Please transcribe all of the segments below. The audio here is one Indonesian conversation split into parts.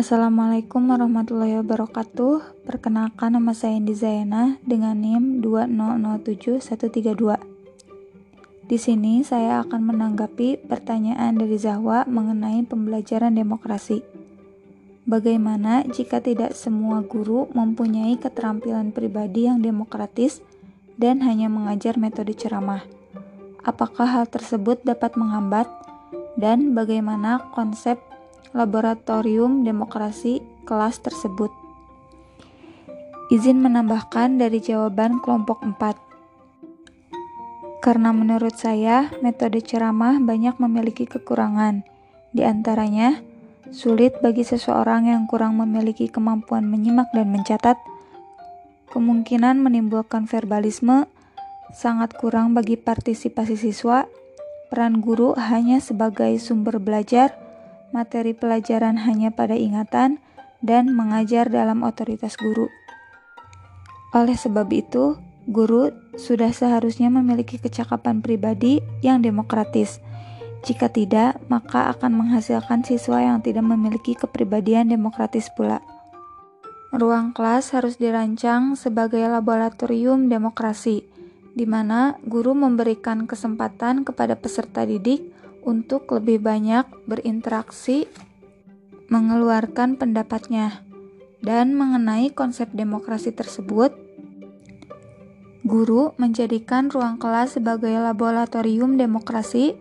Assalamualaikum warahmatullahi wabarakatuh. Perkenalkan nama saya Indi Zayana dengan NIM 2007132. Di sini saya akan menanggapi pertanyaan dari Zahwa mengenai pembelajaran demokrasi. Bagaimana jika tidak semua guru mempunyai keterampilan pribadi yang demokratis dan hanya mengajar metode ceramah? Apakah hal tersebut dapat menghambat? Dan bagaimana konsep laboratorium demokrasi kelas tersebut. Izin menambahkan dari jawaban kelompok 4. Karena menurut saya, metode ceramah banyak memiliki kekurangan. Di antaranya, sulit bagi seseorang yang kurang memiliki kemampuan menyimak dan mencatat, kemungkinan menimbulkan verbalisme, sangat kurang bagi partisipasi siswa, peran guru hanya sebagai sumber belajar, materi pelajaran hanya pada ingatan, dan mengajar dalam otoritas guru. Oleh sebab itu, guru sudah seharusnya memiliki kecakapan pribadi yang demokratis. Jika tidak, maka akan menghasilkan siswa yang tidak memiliki kepribadian demokratis pula. Ruang kelas harus dirancang sebagai laboratorium demokrasi, di mana guru memberikan kesempatan kepada peserta didik untuk lebih banyak berinteraksi, mengeluarkan pendapatnya, dan mengenai konsep demokrasi tersebut. Guru menjadikan ruang kelas sebagai laboratorium demokrasi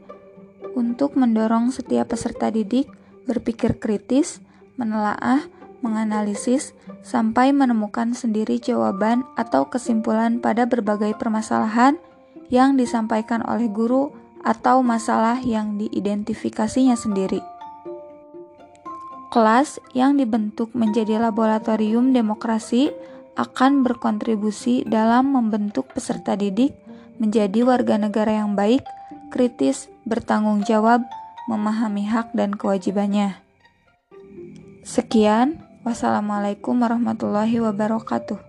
untuk mendorong setiap peserta didik berpikir kritis, menelaah, menganalisis, sampai menemukan sendiri jawaban atau kesimpulan pada berbagai permasalahan yang disampaikan oleh guru atau masalah yang diidentifikasinya sendiri. Kelas yang dibentuk menjadi laboratorium demokrasi akan berkontribusi dalam membentuk peserta didik menjadi warga negara yang baik, kritis, bertanggung jawab, memahami hak dan kewajibannya. Sekian, wassalamualaikum warahmatullahi wabarakatuh.